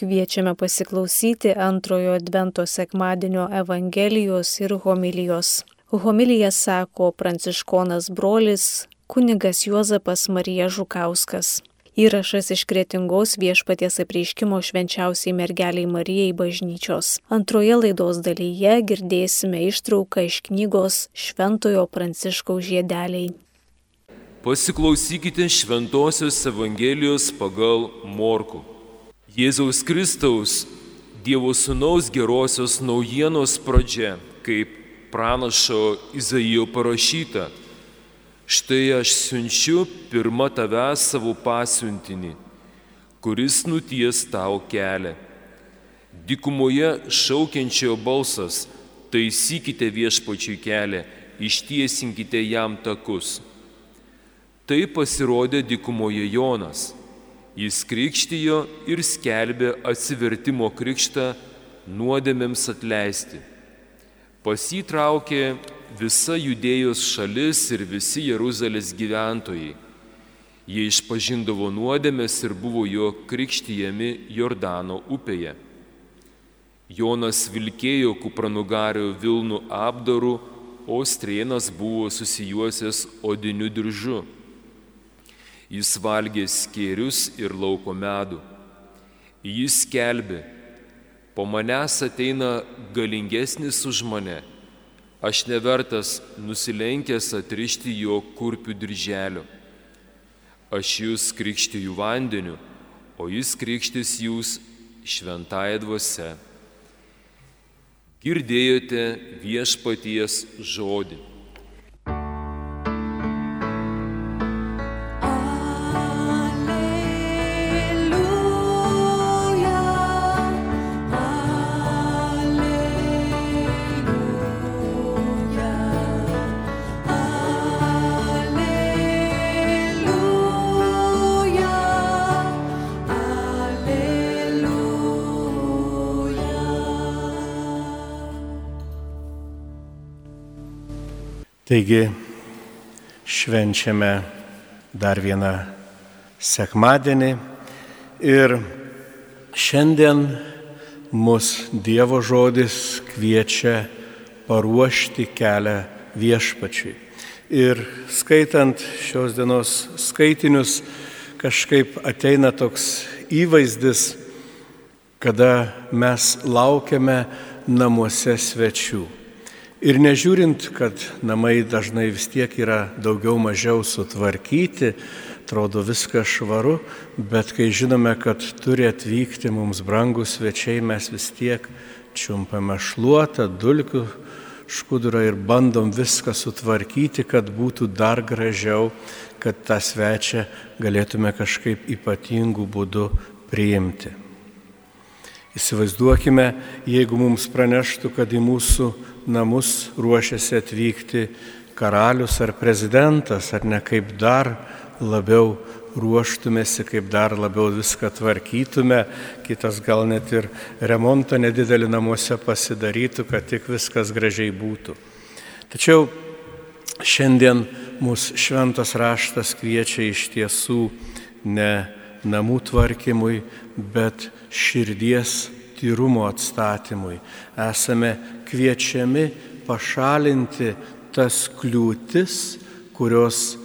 Kviečiame pasiklausyti antrojo Advento sekmadienio Evangelijos ir homilijos. Homilija sako pranciškonas brolis kunigas Juozapas Marija Žukauskas. Įrašas iš kretingos viešpaties apreiškimo švenčiausiai mergeliai Marijai bažnyčios. Antroje laidos dalyje girdėsime ištrauką iš knygos Šventojo Pranciškaus žiedeliai. Pasiklausykite Šventojios Evangelijos pagal Morku. Jėzaus Kristaus, Dievo Sūnaus gerosios naujienos pradžia, kaip pranašo Izaijo parašyta Štai aš siunčiu pirmą tave savo pasiuntinį, kuris nuties tau kelią. Dikumoje šaukiančiojo balsas, taisykite viešpačiui kelią, ištiesinkite jam takus. Tai pasirodė dikumoje Jonas. Jis krikštijo ir skelbė atsivertimo krikštą nuodėmėms atleisti. Pas jį traukė visa judėjos šalis ir visi Jeruzalės gyventojai. Jie išpažindavo nuodėmės ir buvo jo krikštyjami Jordano upėje. Jonas vilkėjo kupranugario Vilnų apdarų, o strėnas buvo susijuosęs odiniu diržu. Jis valgė skėrius ir lauko medų. Jis skelbė, po manęs ateina galingesnis už mane aš nevertas nusilenkęs atrišti jo kurpių dirželio. Aš jūs krikštiju vandeniu, o jis krikštis jūs šventąją dvasę. Girdėjote viešpaties žodį. Taigi švenčiame dar vieną sekmadienį ir šiandien mus Dievo žodis kviečia paruošti kelią viešpačiui. Ir skaitant šios dienos skaitinius, kažkaip ateina toks įvaizdis, kada mes laukiame namuose svečių. Ir nežiūrint, kad namai dažnai vis tiek yra daugiau mažiau sutvarkyti, atrodo viskas švaru, bet kai žinome, kad turi atvykti mums brangus svečiai, mes vis tiek čiumpame šluotą, dulkių škudurą ir bandom viską sutvarkyti, kad būtų dar gražiau, kad tą svečią galėtume kažkaip ypatingų būdų priimti. Įsivaizduokime, jeigu mums praneštų, kad į mūsų namus ruošiasi atvykti karalius ar prezidentas, ar ne kaip dar labiau ruoštumėsi, kaip dar labiau viską tvarkytume, kitas gal net ir remontą nedidelį namuose pasidarytų, kad tik viskas gražiai būtų. Tačiau šiandien mūsų šventas raštas kviečia iš tiesų ne namų tvarkymui, bet širdies tyrumo atstatymui. Esame kviečiami pašalinti tas kliūtis, kurios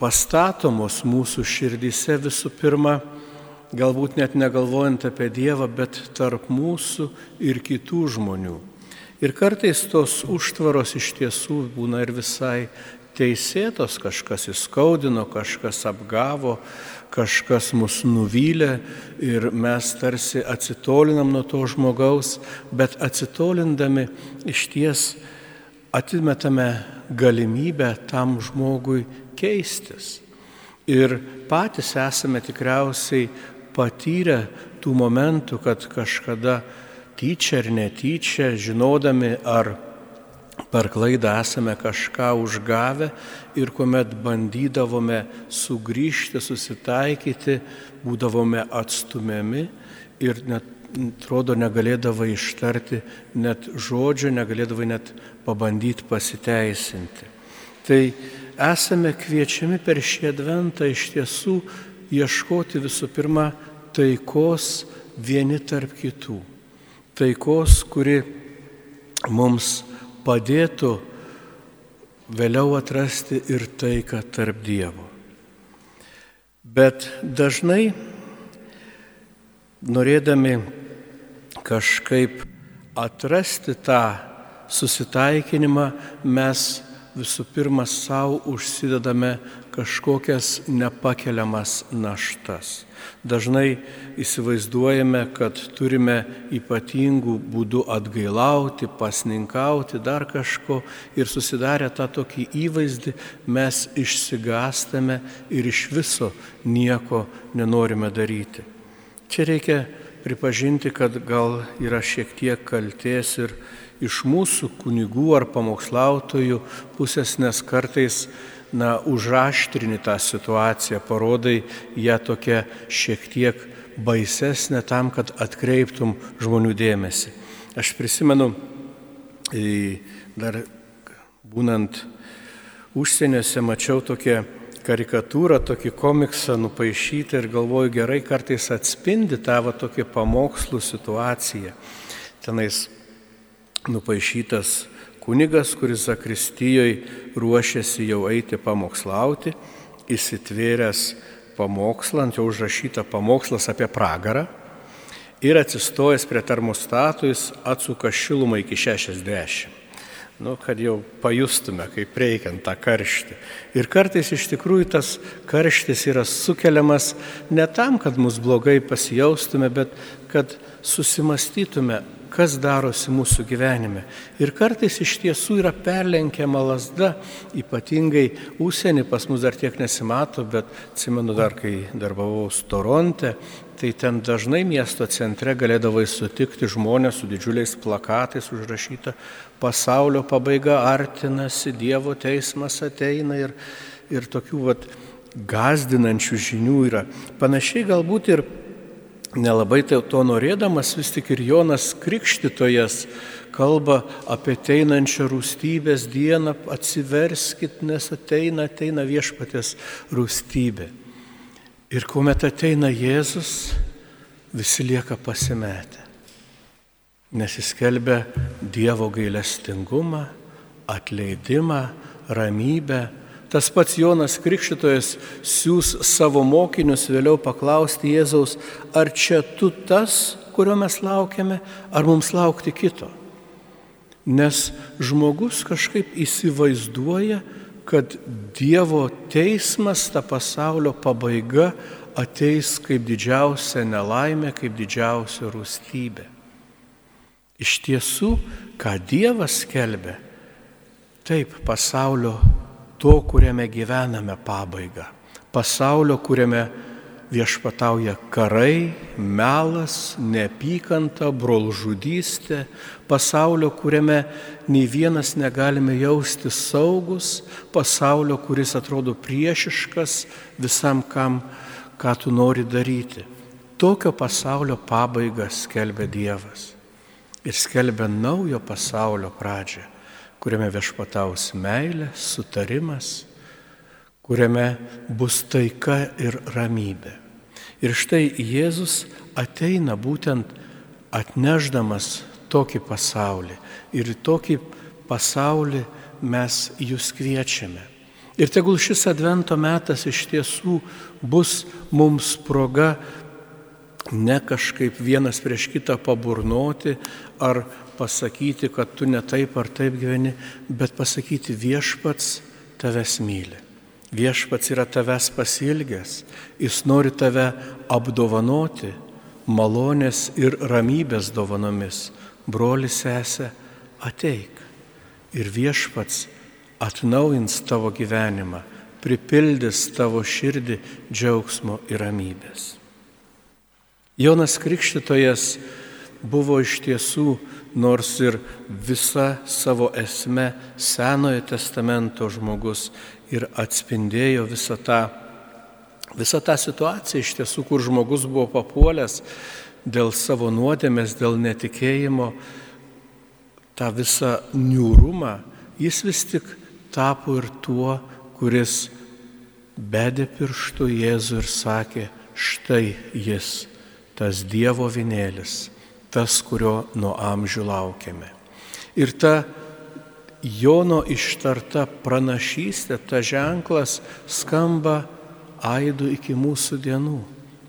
pastatomos mūsų širdyse visų pirma, galbūt net negalvojant apie Dievą, bet tarp mūsų ir kitų žmonių. Ir kartais tos užtvaros iš tiesų būna ir visai teisėtos, kažkas įskaudino, kažkas apgavo, kažkas mus nuvylė ir mes tarsi atsitolinam nuo to žmogaus, bet atsitolindami iš ties atmetame galimybę tam žmogui keistis. Ir patys esame tikriausiai patyrę tų momentų, kad kažkada tyčia ar netyčia, žinodami ar per klaidą esame kažką užgavę ir kuomet bandydavome sugrįžti, susitaikyti, būdavome atstumiami ir net, atrodo, negalėdavai ištarti net žodžio, negalėdavai net pabandyti pasiteisinti. Tai esame kviečiami per šį adventą iš tiesų ieškoti visų pirma taikos vieni tarp kitų. Taikos, kuri mums padėtų vėliau atrasti ir taiką tarp Dievo. Bet dažnai norėdami kažkaip atrasti tą susitaikinimą, mes visų pirma savo užsidedame kažkokias nepakeliamas naštas. Dažnai įsivaizduojame, kad turime ypatingų būdų atgailauti, pasninkauti, dar kažko ir susidarę tą tokį įvaizdį mes išsigastame ir iš viso nieko nenorime daryti. Čia reikia pripažinti, kad gal yra šiek tiek kalties ir iš mūsų kunigų ar pamokslautojų pusės, nes kartais na, užaštrini tą situaciją, parodai ją tokią šiek tiek baisesnę tam, kad atkreiptum žmonių dėmesį. Aš prisimenu, dar būnant užsieniuose, mačiau tokią karikatūrą, tokį komiksą nupaišytą ir galvoju, gerai kartais atspindi tavo tokį pamokslų situaciją. Tenais nupaišytas kunigas, kuris Zakristijoje ruošiasi jau eiti pamokslauti, įsitvėręs pamokslą, ant jo užrašyta pamokslas apie pragarą ir atsistojęs prie termostatų jis atsuka šilumą iki 60. Nu, kad jau pajustume, kaip reikiant tą karštį. Ir kartais iš tikrųjų tas karštis yra sukeliamas ne tam, kad mus blogai pasijaustume, bet kad susimastytume, kas darosi mūsų gyvenime. Ir kartais iš tiesų yra perlenkiama lasda, ypatingai užsienį pas mus dar tiek nesimato, bet atsimenu dar, kai darbavau Toronte, tai ten dažnai miesto centre galėdavai sutikti žmonės su didžiuliais plakatais užrašyta pasaulio pabaiga artinasi, Dievo teismas ateina ir, ir tokių vat, gazdinančių žinių yra. Panašiai galbūt ir nelabai tai to norėdamas, vis tik ir Jonas Krikštytojas kalba apie ateinančią rūstybės dieną, atsiverskit, nes ateina, ateina viešpatės rūstybė. Ir kuomet ateina Jėzus, visi lieka pasimetę, nes jis kelbia Dievo gailestingumą, atleidimą, ramybę, Tas pats Jonas Krikščitojas siūs savo mokinius vėliau paklausti Jėzaus, ar čia tu tas, kurio mes laukiame, ar mums laukti kito. Nes žmogus kažkaip įsivaizduoja, kad Dievo teismas, ta pasaulio pabaiga ateis kaip didžiausia nelaimė, kaip didžiausia rūstybė. Iš tiesų, ką Dievas kelbė, taip pasaulio to, kuriame gyvename pabaigą. Pasaulio, kuriame viešpatauja karai, melas, neapykanta, brolžudystė, pasaulio, kuriame nei vienas negalime jausti saugus, pasaulio, kuris atrodo priešiškas visam, kam, ką tu nori daryti. Tokio pasaulio pabaigą skelbia Dievas ir skelbia naujo pasaulio pradžią kuriame viešpataus meilė, sutarimas, kuriame bus taika ir ramybė. Ir štai Jėzus ateina būtent atneždamas tokį pasaulį. Ir tokį pasaulį mes jūs kviečiame. Ir tegul šis advento metas iš tiesų bus mums proga ne kažkaip vienas prieš kitą paburnoti ar pasakyti, kad tu ne taip ar taip gyveni, bet pasakyti viešpats tavęs myli. Viešpats yra tavęs pasilgęs, jis nori tave apdovanoti malonės ir ramybės dovanomis. Broli sesė, ateik ir viešpats atnaujins tavo gyvenimą, pripildys tavo širdį džiaugsmo ir ramybės. Jonas Krikštytojas buvo iš tiesų nors ir visa savo esme Senojo testamento žmogus ir atspindėjo visą tą, visą tą situaciją iš tiesų, kur žmogus buvo papuolęs dėl savo nuodėmės, dėl netikėjimo, tą visą niūrumą, jis vis tik tapo ir tuo, kuris bedė pirštų Jėzų ir sakė, štai jis, tas Dievo vinėlis, tas, kurio nuo amžių laukiame. Ir ta Jono ištarta pranašystė, ta ženklas skamba aidu iki mūsų dienų.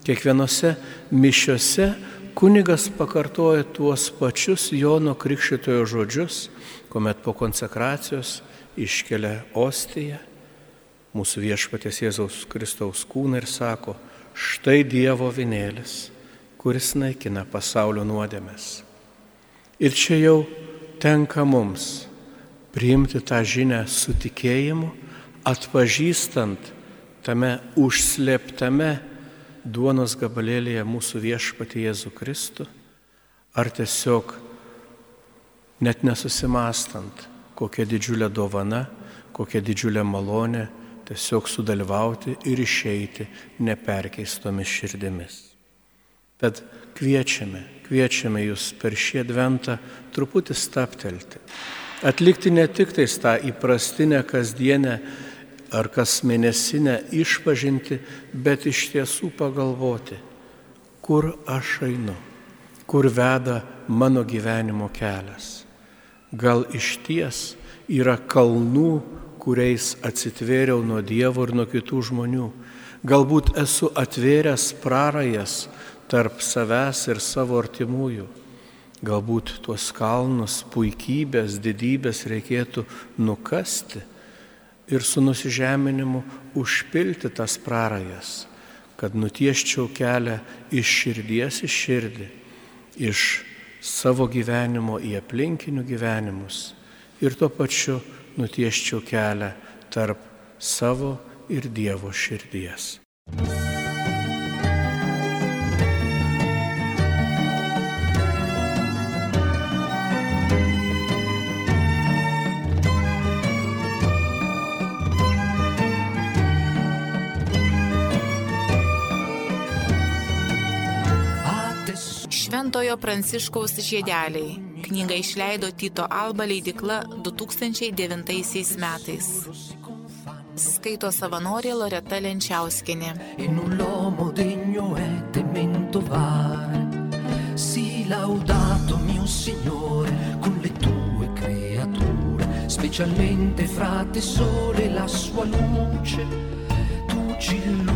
Kiekvienose mišiose kunigas pakartoja tuos pačius Jono Krikščitojo žodžius, kuomet po konsekracijos iškelia ostiją, mūsų viešpatės Jėzaus Kristaus kūną ir sako, štai Dievo vinėlis, kuris naikina pasaulio nuodėmės. Ir čia jau tenka mums priimti tą žinę su tikėjimu, atpažįstant tame užslėptame duonos gabalėlėje mūsų viešpatį Jėzų Kristų, ar tiesiog net nesusimastant, kokia didžiulė dovana, kokia didžiulė malonė tiesiog sudalyvauti ir išeiti neperkeistomis širdimis. Tad kviečiame, kviečiame jūs per šį adventą truputį staptelti atlikti ne tik tais tą įprastinę kasdienę ar kas mėnesinę išpažinti, bet iš tiesų pagalvoti, kur aš einu, kur veda mano gyvenimo kelias. Gal iš ties yra kalnų, kuriais atsitvėriau nuo Dievo ir nuo kitų žmonių. Galbūt esu atvėręs prarajas tarp savęs ir savo artimųjų. Galbūt tuos kalnus, puikybės, didybės reikėtų nukasti ir su nusižeminimu užpilti tas prarajas, kad nutieščiau kelią iš širdies į širdį, iš savo gyvenimo į aplinkinių gyvenimus ir tuo pačiu nutieščiau kelią tarp savo ir Dievo širdies. Šventojo Pranciškaus žiedeliai. Knygą išleido Tito Alba leidikla 2009 metais. Skaito savanorė Loreta Lenčiauskinė. Si laudato mio Signore con le tue creature, specialmente frate sole la sua luce, tu ci illumini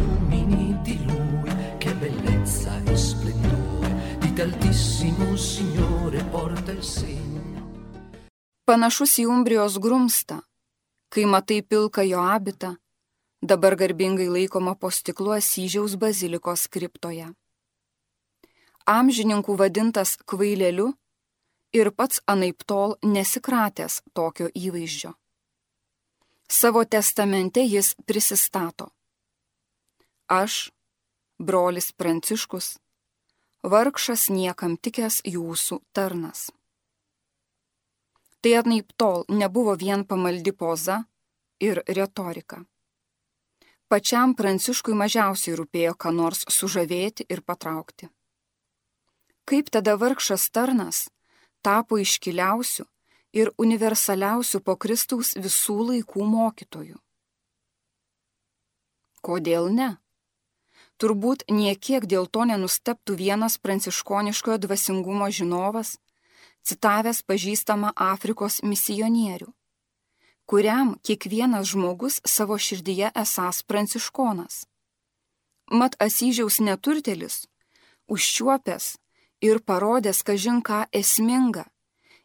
altissimo Signore porta il segno. Panašus į Umbrijos grumstą, kai matai pilką jo abitą, dabar garbingai laikoma po stiklu Asyžiaus bazilikos kriptoje. Amžininkų vadintas kvailėliu ir pats anaip tol nesikratęs tokio įvaizdžio. Savo testamente jis prisistato. Aš, brolis Pranciškus, vargšas niekam tikęs jūsų tarnas. Tai atnaip tol nebuvo vien pamaldi poza ir retorika. Pačiam Pranciškui mažiausiai rūpėjo ką nors sužavėti ir patraukti. Kaip tada vargšas tarnas tapo iškiliausių ir universaliausių po Kristaus visų laikų mokytojų? Kodėl ne? Turbūt niekiek dėl to nenusteptų vienas pranciškoniškojo dvasingumo žinovas, citavęs pažįstamą Afrikos misionierių, kuriam kiekvienas žmogus savo širdyje esas pranciškonas. Mat Asyžiaus neturtelis, užčiuopęs ir parodęs kažinką esmingą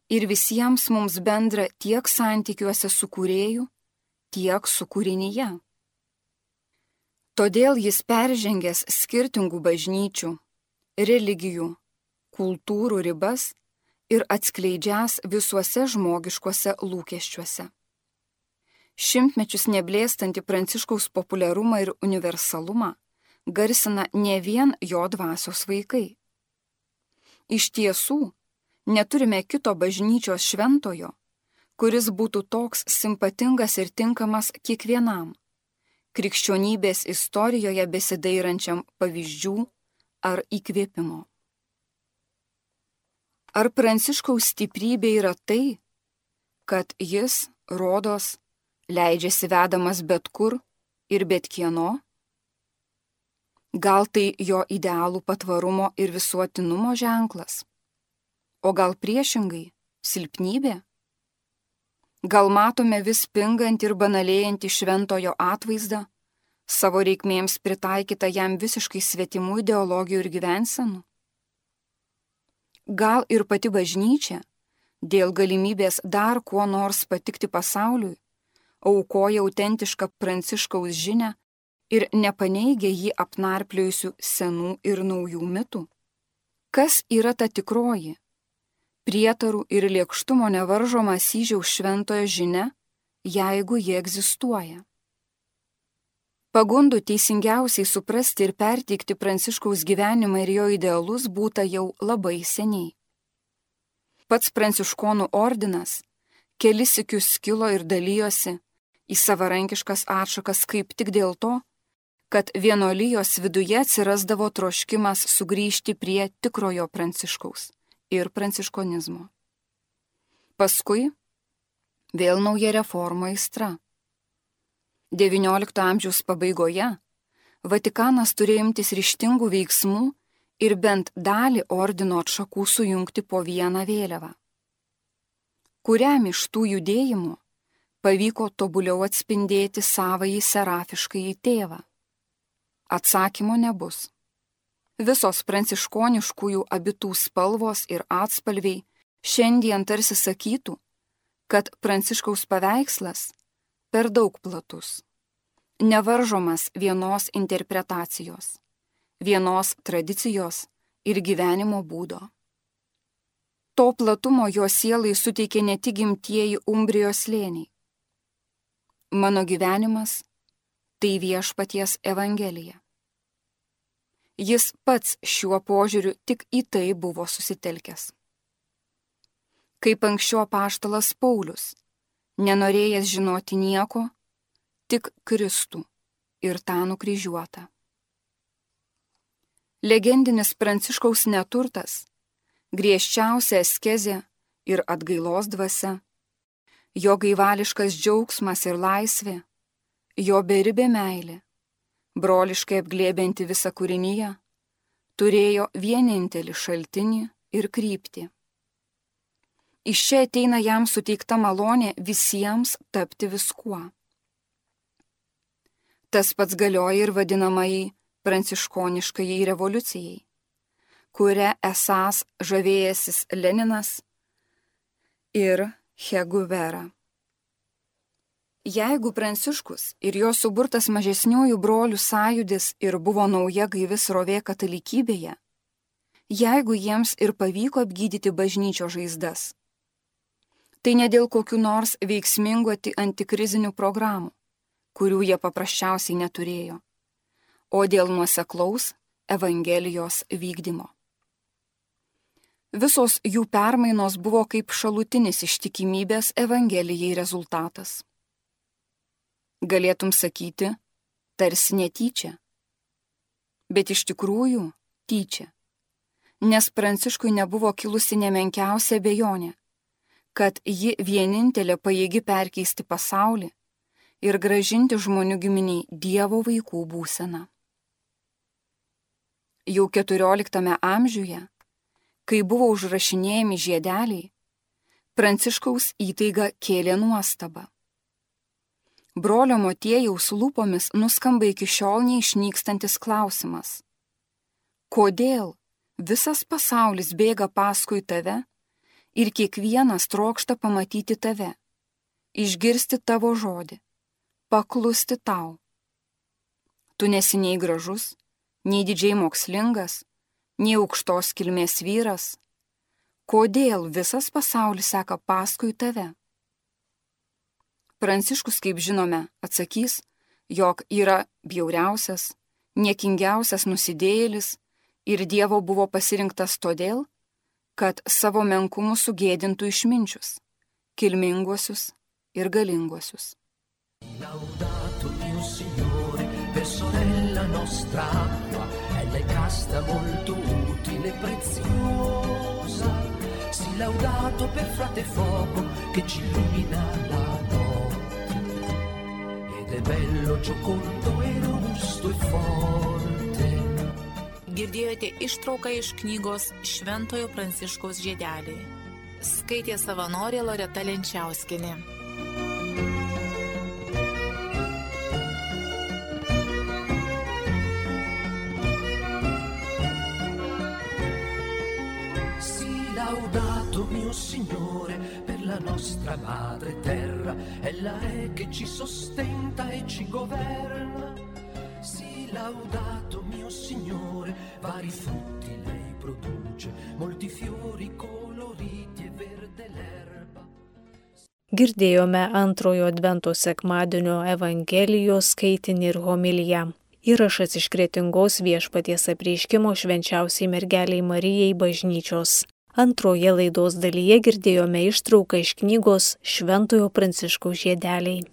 ir visiems mums bendra tiek santykiuose su kūrėju, tiek su kūrinyje. Todėl jis peržengęs skirtingų bažnyčių, religijų, kultūrų ribas ir atskleidžias visuose žmogiškuose lūkesčiuose. Šimtmečius neblėstanti pranciškaus populiarumą ir universalumą garsina ne vien jo dvasios vaikai. Iš tiesų, neturime kito bažnyčios šventojo, kuris būtų toks simpatingas ir tinkamas kiekvienam krikščionybės istorijoje besidairančiam pavyzdžių ar įkvėpimo. Ar Pranciškaus stiprybė yra tai, kad jis, rodos, leidžiasi vedamas bet kur ir bet kieno? Gal tai jo idealų patvarumo ir visuotinumo ženklas? O gal priešingai - silpnybė? Gal matome vis pingant ir banalėjantį šventojo atvaizdą, savo reikmėms pritaikytą jam visiškai svetimų ideologijų ir gyvensenų? Gal ir pati bažnyčia, dėl galimybės dar kuo nors patikti pasauliui, aukoja autentišką pranciškaus žinę ir nepaneigia jį apnarpliojusių senų ir naujų mitų? Kas yra ta tikroji? Prietarų ir liekštumo nevaržoma syžiaus šventojo žinia, jeigu jie egzistuoja. Pagundų teisingiausiai suprasti ir perteikti pranciškaus gyvenimą ir jo idealus būta jau labai seniai. Pats pranciškonų ordinas kelis sikius skilo ir dalyjosi į savarankiškas atšakas kaip tik dėl to, kad vienolyjos viduje atsirasdavo troškimas sugrįžti prie tikrojo pranciškaus ir pranciškonizmo. Paskui vėl nauja reforma įstra. XIX amžiaus pabaigoje Vatikanas turėjo imtis ryštingų veiksmų ir bent dalį ordino atšakų sujungti po vieną vėliavą. Kuriam iš tų judėjimų pavyko tobuliau atspindėti savąjį serafiškai į tėvą? Atsakymo nebus. Visos pranciškoniškųjų abitų spalvos ir atspalviai šiandien tarsi sakytų, kad pranciškaus paveikslas per daug platus nevaržomas vienos interpretacijos, vienos tradicijos ir gyvenimo būdo. To platumo jo sielai suteikė ne tik gimtieji Umbrijos lėniai. Mano gyvenimas - tai viešpaties Evangelija. Jis pats šiuo požiūriu tik į tai buvo susitelkęs. Kaip anksčiau paštalas Paulius, nenorėjęs žinoti nieko, tik Kristų ir tą nukryžiuotą. Legendinis pranciškaus neturtas, griežčiausia askezė ir atgailos dvasia, jo gaivališkas džiaugsmas ir laisvė, jo beribė meilė, broliškai apglėbinti visą kūrinyje, turėjo vienintelį šaltinį ir kryptį. Iš čia ateina jam suteikta malonė visiems tapti viskuo. Tas pats galioja ir vadinamai pranciškoniškai revoliucijai, kuria esas žavėjęsis Leninas ir Heguvera. Jeigu Pranciškus ir jo suburtas mažesniųjų brolių sąjudis ir buvo nauja gaivis rovė katalikybėje, jeigu jiems ir pavyko apgydyti bažnyčio žaizdas, tai ne dėl kokių nors veiksmingų antikrizinių programų, kurių jie paprasčiausiai neturėjo, o dėl nuoseklaus Evangelijos vykdymo. Visos jų permainos buvo kaip šalutinis ištikimybės Evangelijai rezultatas. Galėtum sakyti, tarsi netyčia. Bet iš tikrųjų tyčia. Nes Pranciškui nebuvo kilusi nemenkiausia bejonė, kad ji vienintelė pajėgi perkeisti pasaulį ir gražinti žmonių giminiai Dievo vaikų būseną. Jau XIV amžiuje, kai buvo užrašinėjami žiedeliai, Pranciškaus įtaiga kėlė nuostabą. Brolio motiejaus lūpomis nuskamba iki šiol neišnykstantis klausimas. Kodėl visas pasaulis bėga paskui tave ir kiekvienas trokšta pamatyti tave, išgirsti tavo žodį, paklusti tau. Tu nesi nei gražus, nei didžiai mokslingas, nei aukštos kilmės vyras. Kodėl visas pasaulis seka paskui tave? Pranciškus, kaip žinome, atsakys, jog yra bjauriausias, niekingiausias nusidėjėlis ir Dievo buvo pasirinktas todėl, kad savo menkumu sugėdintų išminčius, kilminguosius ir galinguosius. Laudato mio Signore, per sorella nostra acqua, è casta molto utile e preziosa. Si laudato per frate fuoco che ci illumina la notte. Ed è bello, giocondo e robusto e forte. Girdėjote ištrauką iš knygos Šventojo Pranciškaus žiedeliai. Skaitė savanorė Loreta Lenčiauskinė. Laudato mio Signore per la nostra madre terra, ella è che ci sostenta e ci governa. Sì, laudato mio Signore, vari frutti lei produce, molti fiori coloriti e verde l'erba. Girdėjome antrojo Advento sekmadienio Evangelijos skaitinį ir homiliją. Įrašas iš kretingos viešpaties apreiškimo švenčiausiai mergeliai Marijai bažnyčios. Antroje laidos dalyje girdėjome ištrauką iš knygos Šventojo Pranciškaus žiedeliai.